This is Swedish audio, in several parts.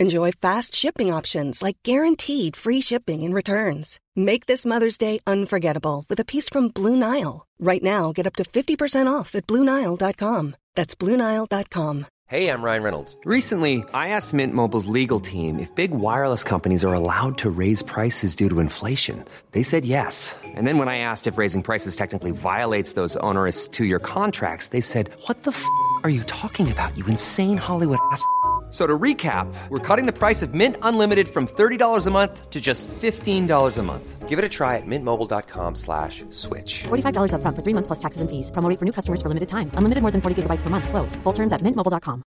Enjoy fast shipping options like guaranteed free shipping and returns. Make this Mother's Day unforgettable with a piece from Blue Nile. Right now, get up to 50% off at BlueNile.com. That's BlueNile.com. Hey, I'm Ryan Reynolds. Recently, I asked Mint Mobile's legal team if big wireless companies are allowed to raise prices due to inflation. They said yes. And then when I asked if raising prices technically violates those onerous two year contracts, they said, What the f are you talking about, you insane Hollywood ass? So to recap, we're cutting the price of Mint Unlimited from $30 a month to just $15 a month. Give it a try at mintmobile.com slash switch. $45 upfront for three months plus taxes and fees. Promo rate for new customers for limited time. Unlimited more than 40 gigabytes per month. Slows. Full terms at mintmobile.com.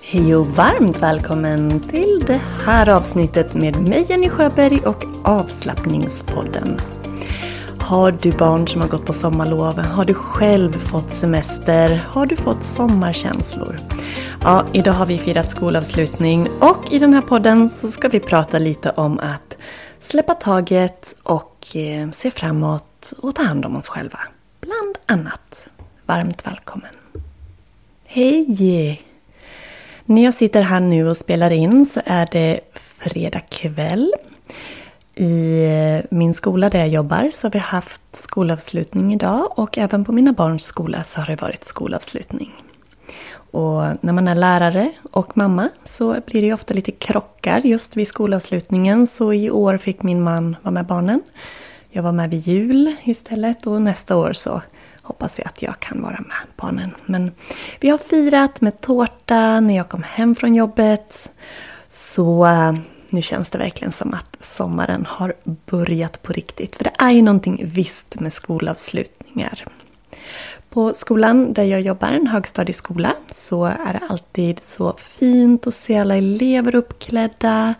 Hej och varmt välkommen till det här avsnittet med mig Jenny Sjöberg och avslappningspodden. Har du barn som har gått på sommarlov? Har du själv fått semester? Har du fått sommarkänslor? Ja, idag har vi firat skolavslutning och i den här podden så ska vi prata lite om att släppa taget och eh, se framåt och ta hand om oss själva. Bland annat. Varmt välkommen. Hej! När jag sitter här nu och spelar in så är det fredag kväll. I min skola där jag jobbar så har vi haft skolavslutning idag och även på mina barns skola så har det varit skolavslutning. Och när man är lärare och mamma så blir det ju ofta lite krockar just vid skolavslutningen. Så i år fick min man vara med barnen. Jag var med vid jul istället och nästa år så hoppas jag att jag kan vara med barnen. Men vi har firat med tårta när jag kom hem från jobbet. Så nu känns det verkligen som att sommaren har börjat på riktigt. För det är ju någonting visst med skolavslutningar. På skolan där jag jobbar, en högstadieskola, så är det alltid så fint att se alla elever uppklädda.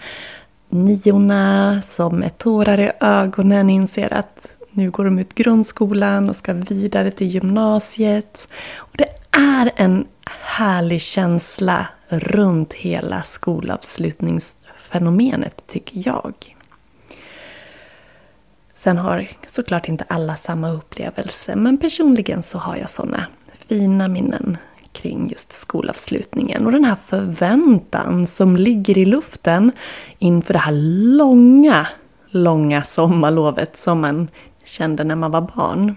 Niorna som med tårar i ögonen inser att nu går de ut grundskolan och ska vidare till gymnasiet. Och det är en härlig känsla runt hela fenomenet, tycker jag. Sen har såklart inte alla samma upplevelse, men personligen så har jag såna fina minnen kring just skolavslutningen och den här förväntan som ligger i luften inför det här långa, långa sommarlovet som man kände när man var barn.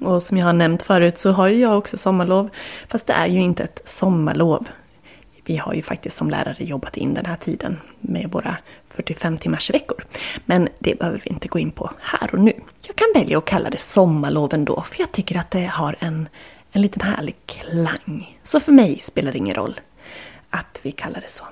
Och som jag har nämnt förut så har ju jag också sommarlov, fast det är ju inte ett sommarlov. Vi har ju faktiskt som lärare jobbat in den här tiden med våra 45 timmars veckor. Men det behöver vi inte gå in på här och nu. Jag kan välja att kalla det sommarlov ändå, för jag tycker att det har en, en liten härlig klang. Så för mig spelar det ingen roll att vi kallar det så.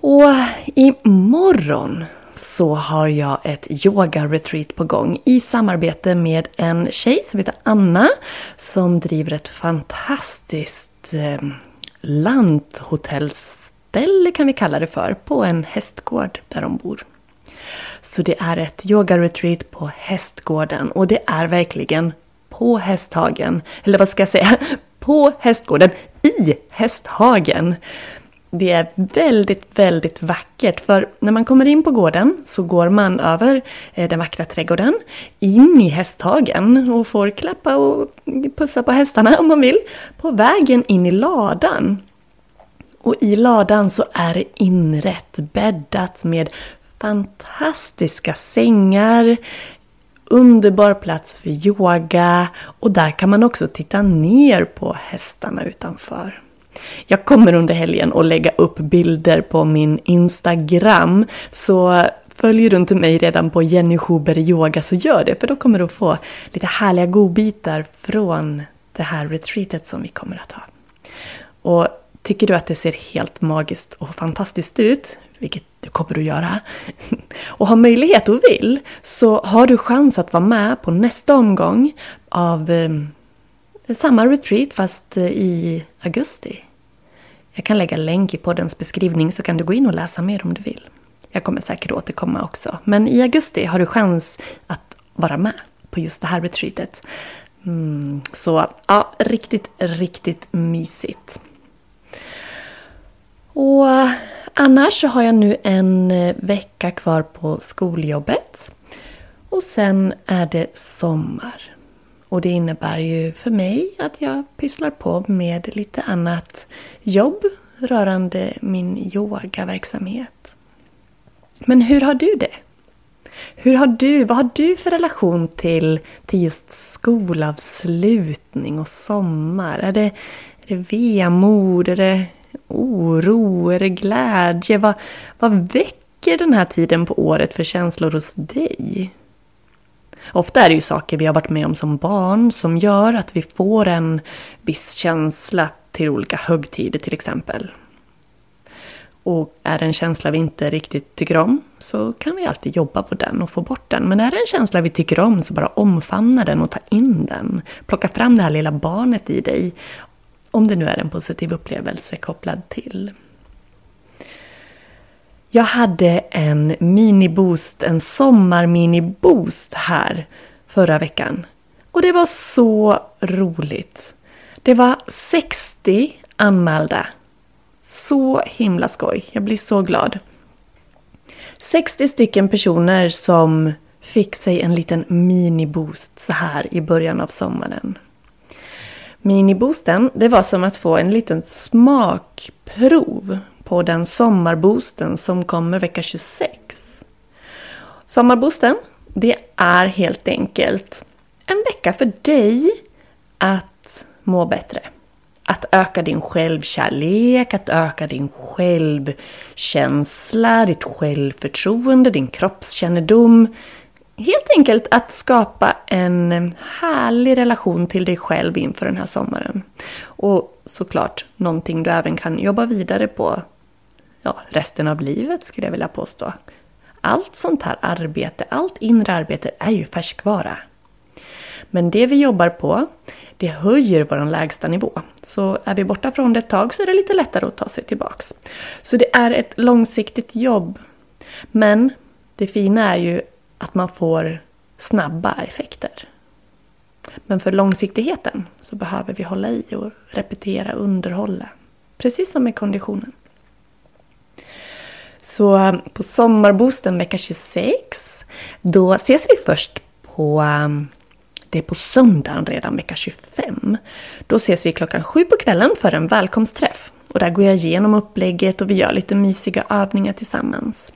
Och imorgon så har jag ett yoga-retreat på gång i samarbete med en tjej som heter Anna som driver ett fantastiskt eh, lanthotellställe kan vi kalla det för, på en hästgård där de bor. Så det är ett yoga-retreat på hästgården och det är verkligen på Hästhagen, eller vad ska jag säga, på hästgården i Hästhagen. Det är väldigt, väldigt vackert för när man kommer in på gården så går man över eh, den vackra trädgården in i hästhagen och får klappa och pussa på hästarna om man vill på vägen in i ladan. Och i ladan så är det inrätt, bäddat med fantastiska sängar, underbar plats för yoga och där kan man också titta ner på hästarna utanför. Jag kommer under helgen att lägga upp bilder på min Instagram. Så följer du inte mig redan på Jenny Schuber Yoga så gör det. För då kommer du att få lite härliga godbitar från det här retreatet som vi kommer att ha. Och tycker du att det ser helt magiskt och fantastiskt ut, vilket du kommer att göra, och har möjlighet och vill, så har du chans att vara med på nästa omgång av ehm, eh, samma retreat fast eh, i augusti. Jag kan lägga länk i poddens beskrivning så kan du gå in och läsa mer om du vill. Jag kommer säkert återkomma också. Men i augusti har du chans att vara med på just det här retreatet. Mm, så ja, riktigt, riktigt mysigt. Och annars så har jag nu en eh, vecka kvar på skoljobbet. Och sen är det sommar. Och det innebär ju för mig att jag pysslar på med lite annat jobb rörande min yogaverksamhet. Men hur har du det? Hur har du, vad har du för relation till, till just skolavslutning och sommar? Är det, är det vemod? Är det oro? Är det glädje? Vad, vad väcker den här tiden på året för känslor hos dig? Ofta är det ju saker vi har varit med om som barn som gör att vi får en viss känsla till olika högtider till exempel. Och är det en känsla vi inte riktigt tycker om så kan vi alltid jobba på den och få bort den. Men är det en känsla vi tycker om så bara omfamna den och ta in den. Plocka fram det här lilla barnet i dig. Om det nu är en positiv upplevelse kopplad till. Jag hade en miniboost, en sommar-miniboost här förra veckan. Och det var så roligt. Det var 60 anmälda. Så himla skoj. Jag blir så glad. 60 stycken personer som fick sig en liten miniboost så här i början av sommaren. Mini-boosten, det var som att få en liten smakprov på den sommarboosten som kommer vecka 26. Sommarboosten, det är helt enkelt en vecka för dig att må bättre. Att öka din självkärlek, att öka din självkänsla, ditt självförtroende, din kroppskännedom. Helt enkelt att skapa en härlig relation till dig själv inför den här sommaren. Och såklart någonting du även kan jobba vidare på ja, resten av livet skulle jag vilja påstå. Allt sånt här arbete, allt inre arbete är ju färskvara. Men det vi jobbar på, det höjer vår lägsta nivå. Så är vi borta från det ett tag så är det lite lättare att ta sig tillbaks. Så det är ett långsiktigt jobb. Men det fina är ju att man får snabba effekter. Men för långsiktigheten så behöver vi hålla i och repetera, underhålla. Precis som med konditionen. Så på sommarboosten vecka 26, då ses vi först på um, det är på söndagen redan vecka 25. Då ses vi klockan sju på kvällen för en välkomstträff. Och där går jag igenom upplägget och vi gör lite mysiga övningar tillsammans.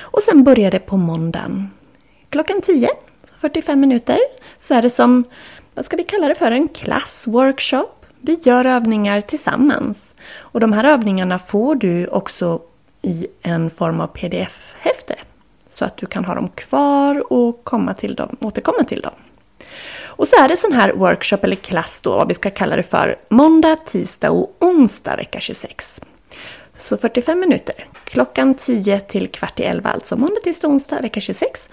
Och sen börjar det på måndagen. Klockan 10, 45 minuter, så är det som, vad ska vi kalla det för, en klassworkshop. Vi gör övningar tillsammans. Och de här övningarna får du också i en form av pdf-häfte. Så att du kan ha dem kvar och komma till dem, återkomma till dem. Och så är det sån här workshop eller klass då, vad vi ska kalla det för, måndag, tisdag och onsdag vecka 26. Så 45 minuter, klockan 10 till kvart i 11 alltså, måndag, tisdag, onsdag vecka 26.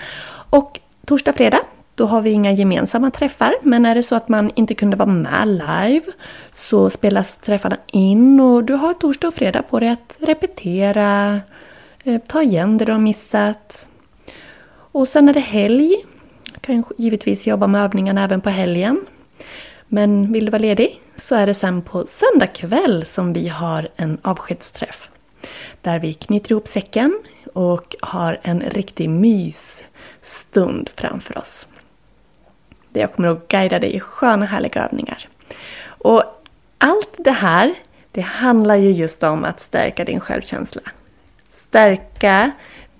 Och torsdag, fredag, då har vi inga gemensamma träffar, men är det så att man inte kunde vara med live så spelas träffarna in och du har torsdag och fredag på dig att repetera, eh, ta igen det du har missat. Och sen är det helg. Du kan givetvis jobba med övningarna även på helgen. Men vill du vara ledig så är det sen på söndag kväll som vi har en avskedsträff. Där vi knyter ihop säcken och har en riktig mysstund framför oss. Där jag kommer att guida dig i sköna härliga övningar. Och allt det här, det handlar ju just om att stärka din självkänsla. Stärka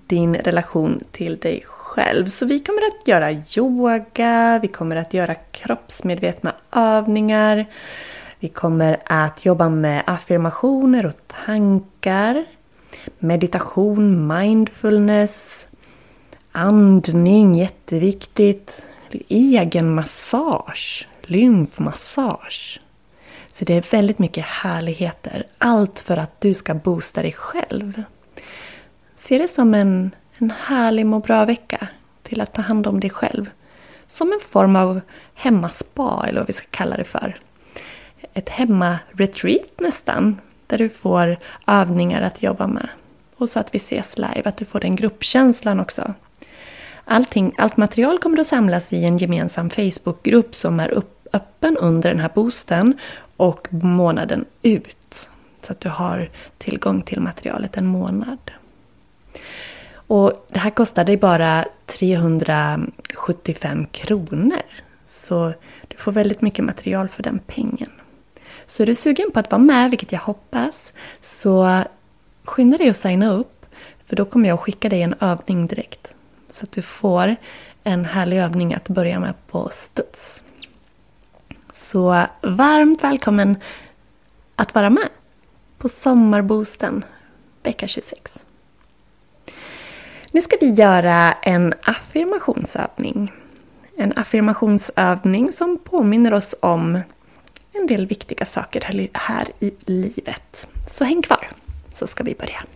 din relation till dig själv. Så vi kommer att göra yoga, vi kommer att göra kroppsmedvetna övningar. Vi kommer att jobba med affirmationer och tankar. Meditation, mindfulness, andning, jätteviktigt egen massage, lymfmassage. Så det är väldigt mycket härligheter. Allt för att du ska boosta dig själv. Se det som en, en härlig må bra-vecka till att ta hand om dig själv. Som en form av hemmaspa, eller vad vi ska kalla det för. Ett hemmaretreat nästan, där du får övningar att jobba med. Och så att vi ses live, att du får den gruppkänslan också. Allting, allt material kommer att samlas i en gemensam Facebookgrupp som är upp, öppen under den här boosten och månaden ut. Så att du har tillgång till materialet en månad. Och det här kostar dig bara 375 kronor. Så du får väldigt mycket material för den pengen. Så är du sugen på att vara med, vilket jag hoppas, så skynda dig att signa upp. För då kommer jag att skicka dig en övning direkt. Så att du får en härlig övning att börja med på studs. Så varmt välkommen att vara med på Sommarboosten vecka 26. Nu ska vi göra en affirmationsövning. En affirmationsövning som påminner oss om en del viktiga saker här i livet. Så häng kvar, så ska vi börja.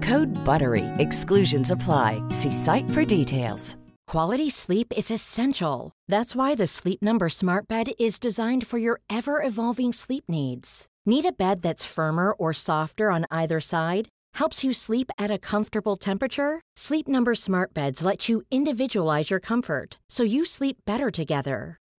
Code BUTTERY. Exclusions apply. See site for details. Quality sleep is essential. That's why the Sleep Number Smart Bed is designed for your ever evolving sleep needs. Need a bed that's firmer or softer on either side? Helps you sleep at a comfortable temperature? Sleep Number Smart Beds let you individualize your comfort so you sleep better together.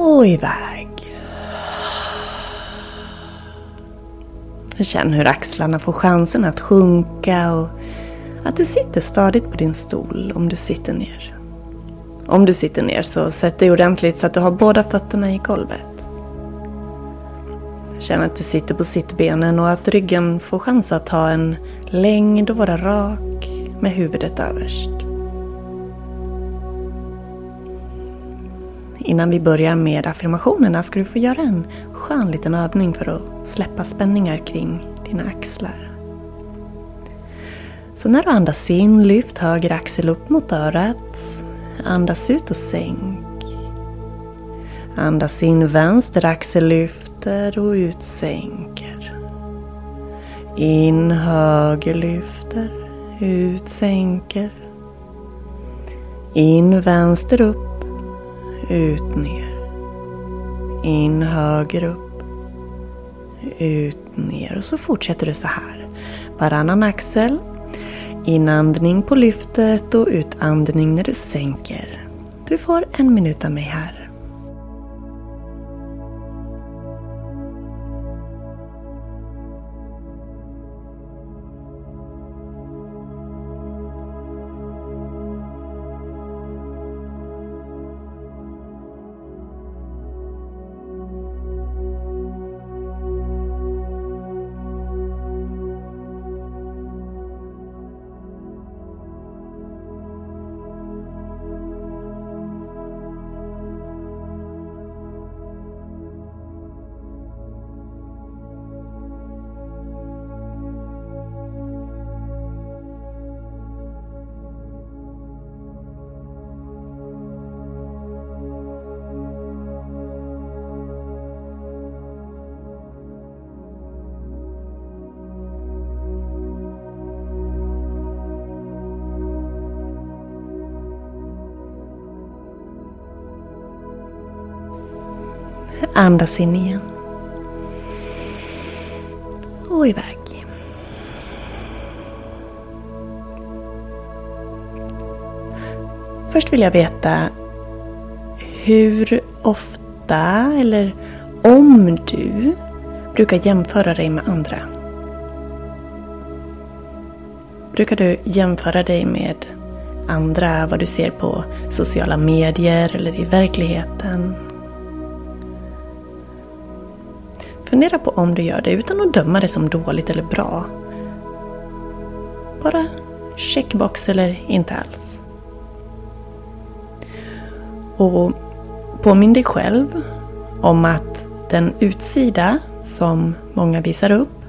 Och iväg. Känn hur axlarna får chansen att sjunka och att du sitter stadigt på din stol om du sitter ner. Om du sitter ner så sätt dig ordentligt så att du har båda fötterna i golvet. Känn att du sitter på sittbenen och att ryggen får chans att ha en längd och vara rak med huvudet överst. Innan vi börjar med affirmationerna ska du få göra en skön liten övning för att släppa spänningar kring dina axlar. Så när du andas in, lyft höger axel upp mot örat Andas ut och sänk. Andas in vänster axel lyfter och ut sänker. In höger lyfter, ut sänker. In vänster upp, ut ner. In höger upp, ut ner. Och så fortsätter du så här. Varannan axel Inandning på lyftet och utandning när du sänker. Du får en minut av mig här. Andas in igen. Och iväg. Först vill jag veta hur ofta eller om du brukar jämföra dig med andra. Brukar du jämföra dig med andra, vad du ser på sociala medier eller i verkligheten? Fundera på om du gör det utan att döma det som dåligt eller bra. Bara checkbox eller inte alls. Och påminn dig själv om att den utsida som många visar upp,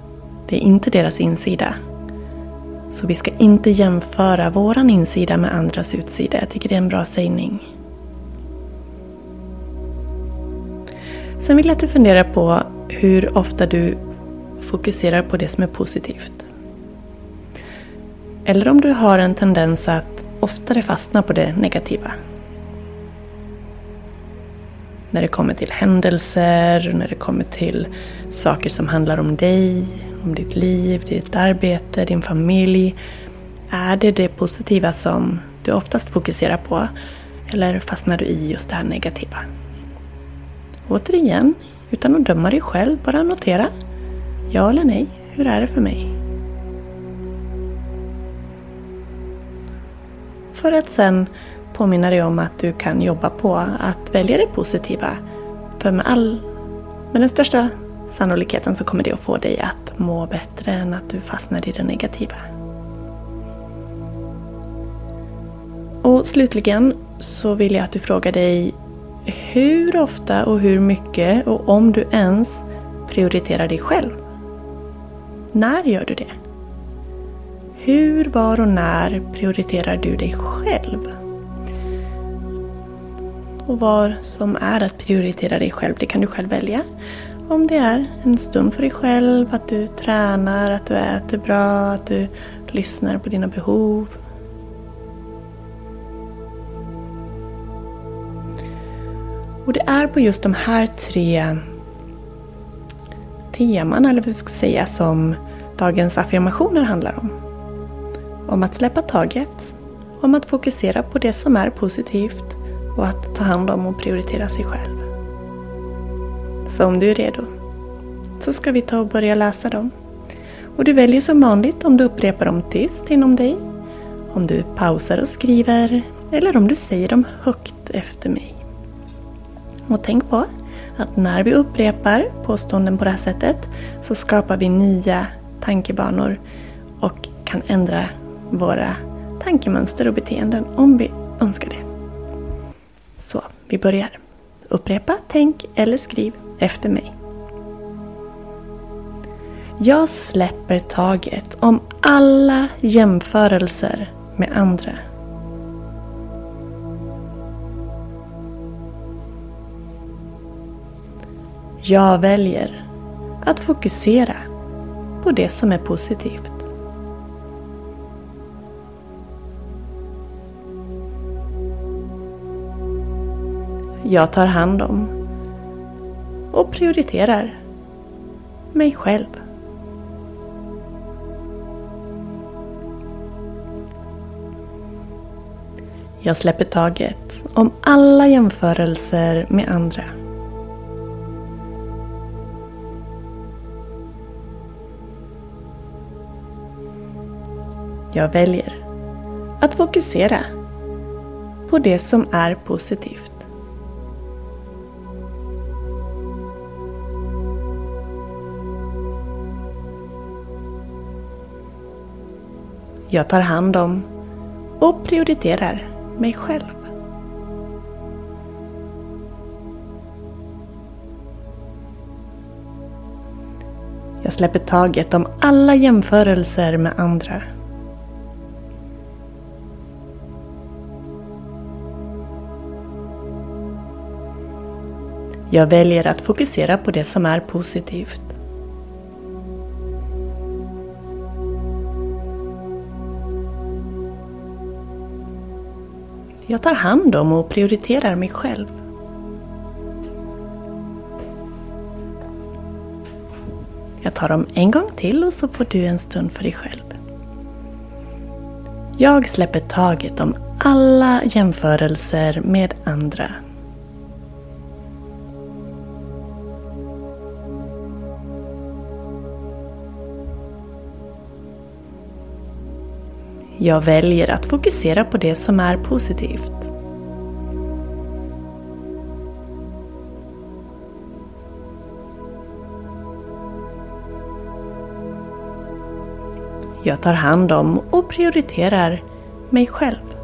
det är inte deras insida. Så vi ska inte jämföra våran insida med andras utsida. Jag tycker det är en bra sägning. Sen vill jag att du funderar på hur ofta du fokuserar på det som är positivt. Eller om du har en tendens att oftare fastna på det negativa. När det kommer till händelser, när det kommer till saker som handlar om dig, om ditt liv, ditt arbete, din familj. Är det det positiva som du oftast fokuserar på? Eller fastnar du i just det här negativa? Återigen, utan att döma dig själv, bara notera. Ja eller nej, hur är det för mig? För att sen påminna dig om att du kan jobba på att välja det positiva. För med, all, med den största sannolikheten så kommer det att få dig att må bättre än att du fastnar i det negativa. Och slutligen så vill jag att du frågar dig hur ofta och hur mycket och om du ens prioriterar dig själv. När gör du det? Hur, var och när prioriterar du dig själv? Och vad som är att prioritera dig själv, det kan du själv välja. Om det är en stund för dig själv, att du tränar, att du äter bra, att du lyssnar på dina behov. Och det är på just de här tre teman, eller vad vi ska säga, som dagens affirmationer handlar om. Om att släppa taget, om att fokusera på det som är positivt och att ta hand om och prioritera sig själv. Så om du är redo så ska vi ta och börja läsa dem. Och du väljer som vanligt om du upprepar dem tyst inom dig, om du pausar och skriver eller om du säger dem högt efter mig. Och tänk på att när vi upprepar påståenden på det här sättet så skapar vi nya tankebanor och kan ändra våra tankemönster och beteenden om vi önskar det. Så, vi börjar. Upprepa, tänk eller skriv efter mig. Jag släpper taget om alla jämförelser med andra. Jag väljer att fokusera på det som är positivt. Jag tar hand om och prioriterar mig själv. Jag släpper taget om alla jämförelser med andra. Jag väljer att fokusera på det som är positivt. Jag tar hand om och prioriterar mig själv. Jag släpper taget om alla jämförelser med andra. Jag väljer att fokusera på det som är positivt. Jag tar hand om och prioriterar mig själv. Jag tar dem en gång till och så får du en stund för dig själv. Jag släpper taget om alla jämförelser med andra. Jag väljer att fokusera på det som är positivt. Jag tar hand om och prioriterar mig själv.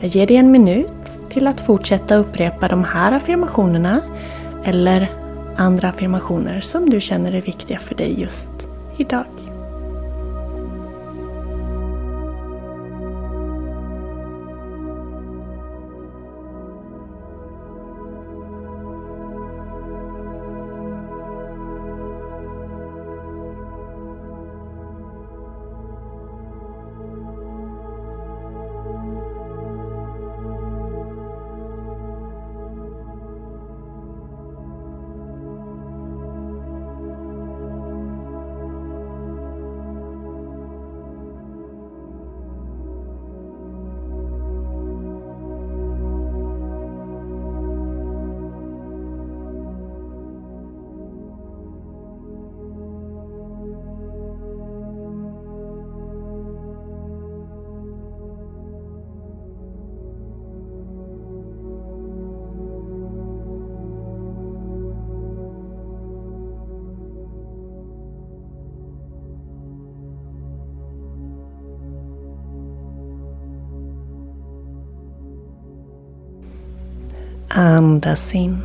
Jag ger dig en minut till att fortsätta upprepa de här affirmationerna eller andra affirmationer som du känner är viktiga för dig just idag. Andas in.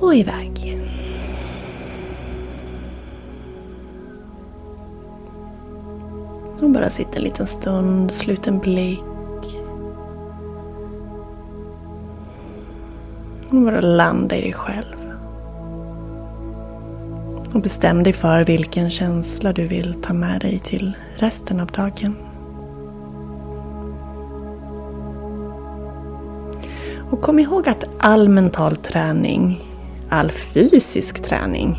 Och iväg. Och bara sitta en liten stund, sluten blick. Och bara landa i dig själv. Och bestäm dig för vilken känsla du vill ta med dig till resten av dagen. Och kom ihåg att all mental träning, all fysisk träning,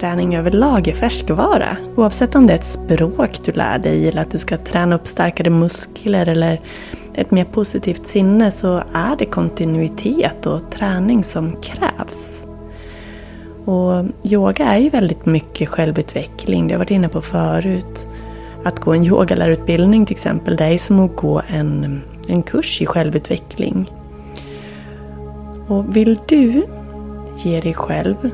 träning överlag är färskvara. Oavsett om det är ett språk du lär dig eller att du ska träna upp starkare muskler eller ett mer positivt sinne så är det kontinuitet och träning som krävs. Och yoga är ju väldigt mycket självutveckling, det har jag varit inne på förut. Att gå en yogalärarutbildning till exempel, det är som att gå en, en kurs i självutveckling. Och vill du ge dig själv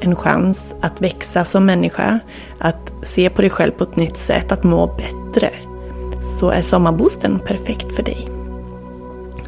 en chans att växa som människa, att se på dig själv på ett nytt sätt, att må bättre, så är Sommarboosten perfekt för dig.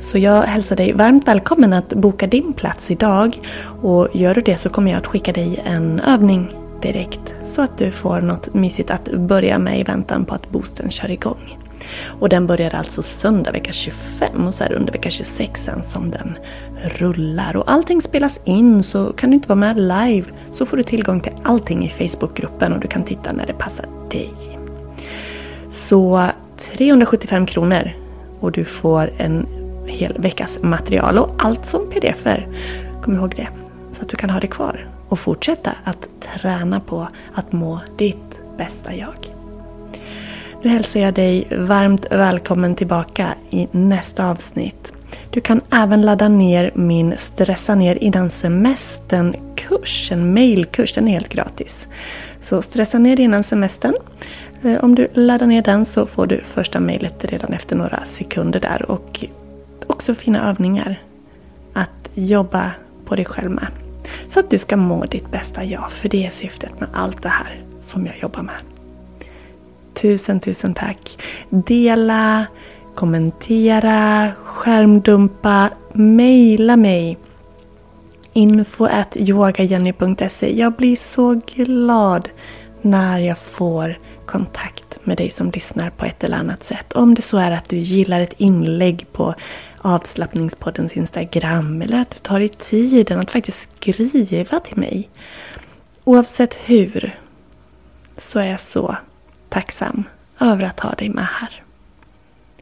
Så jag hälsar dig varmt välkommen att boka din plats idag och gör du det så kommer jag att skicka dig en övning direkt så att du får något mysigt att börja med i väntan på att boosten kör igång. Och den börjar alltså söndag vecka 25 och så är det under vecka 26 sen som den rullar. Och allting spelas in så kan du inte vara med live så får du tillgång till allting i Facebookgruppen och du kan titta när det passar dig. Så 375 kronor och du får en hel veckas material och allt som pdf-er. Kom ihåg det. Så att du kan ha det kvar och fortsätta att träna på att må ditt bästa jag. Nu hälsar jag dig varmt välkommen tillbaka i nästa avsnitt. Du kan även ladda ner min Stressa ner innan semestern-kurs, en mailkurs, den är helt gratis. Så stressa ner innan semestern. Eh, om du laddar ner den så får du första mejlet redan efter några sekunder där och också fina övningar att jobba på dig själv med. Så att du ska må ditt bästa jag, för det är syftet med allt det här som jag jobbar med. Tusen, tusen tack! Dela, kommentera, skärmdumpa, mejla mig info at yogajenny.se. Jag blir så glad när jag får kontakt med dig som lyssnar på ett eller annat sätt. Om det så är att du gillar ett inlägg på avslappningspoddens Instagram eller att du tar dig tiden att faktiskt skriva till mig. Oavsett hur så är jag så tacksam över att ha dig med här.